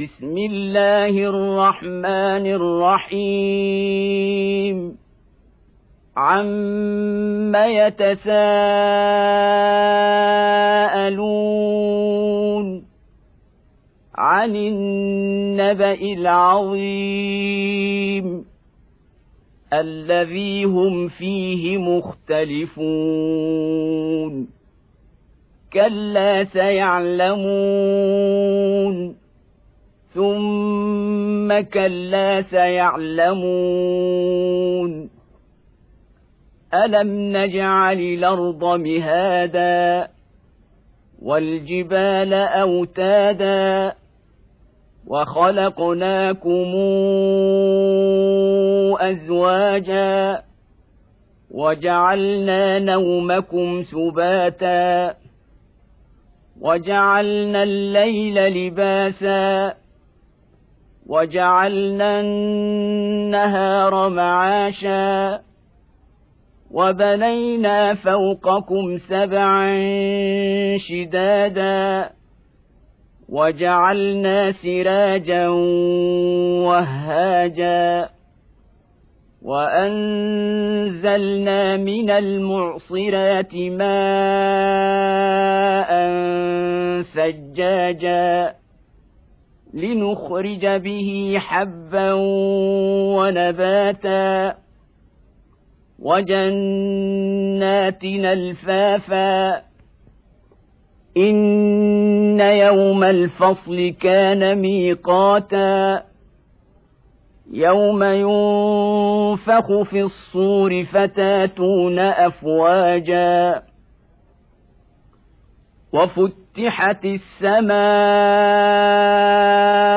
بسم الله الرحمن الرحيم. عم يتساءلون عن النبا العظيم الذي هم فيه مختلفون كلا سيعلمون ثم كلا سيعلمون. ألم نجعل الأرض مهادا والجبال أوتادا وخلقناكم أزواجا وجعلنا نومكم سباتا وجعلنا الليل لباسا وجعلنا النهار معاشا وبنينا فوقكم سبعا شدادا وجعلنا سراجا وهاجا وأنزلنا من المعصرات ماء ثجاجا لنخرج به حبا ونباتا. وجنات الفافا. إن يوم الفصل كان ميقاتا. يوم ينفخ في الصور فتاتون أفواجا. وفتحت السماء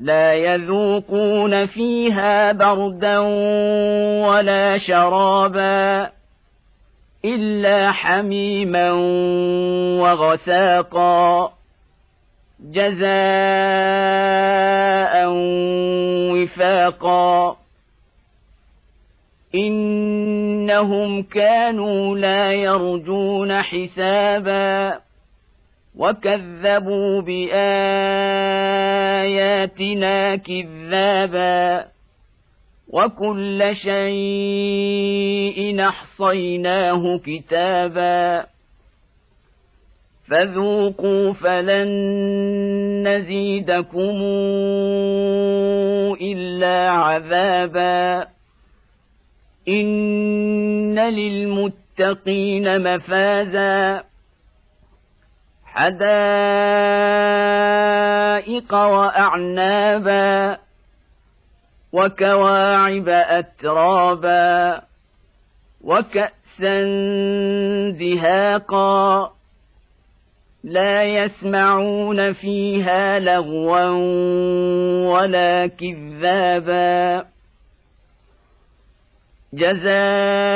لا يذوقون فيها بردا ولا شرابا إلا حميما وغساقا جزاء وفاقا إنهم كانوا لا يرجون حسابا وكذبوا باياتنا كذابا وكل شيء احصيناه كتابا فذوقوا فلن نزيدكم الا عذابا ان للمتقين مفازا حدائق وأعنابا وكواعب أترابا وكأسا دهاقا لا يسمعون فيها لغوا ولا كذابا جزاء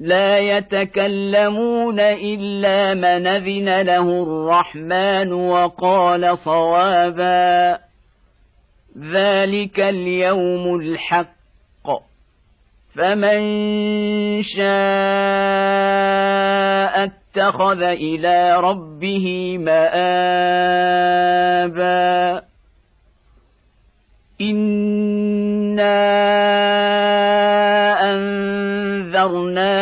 لا يتكلمون إلا من أذن له الرحمن وقال صوابا. ذلك اليوم الحق. فمن شاء اتخذ إلى ربه مآبا. إنا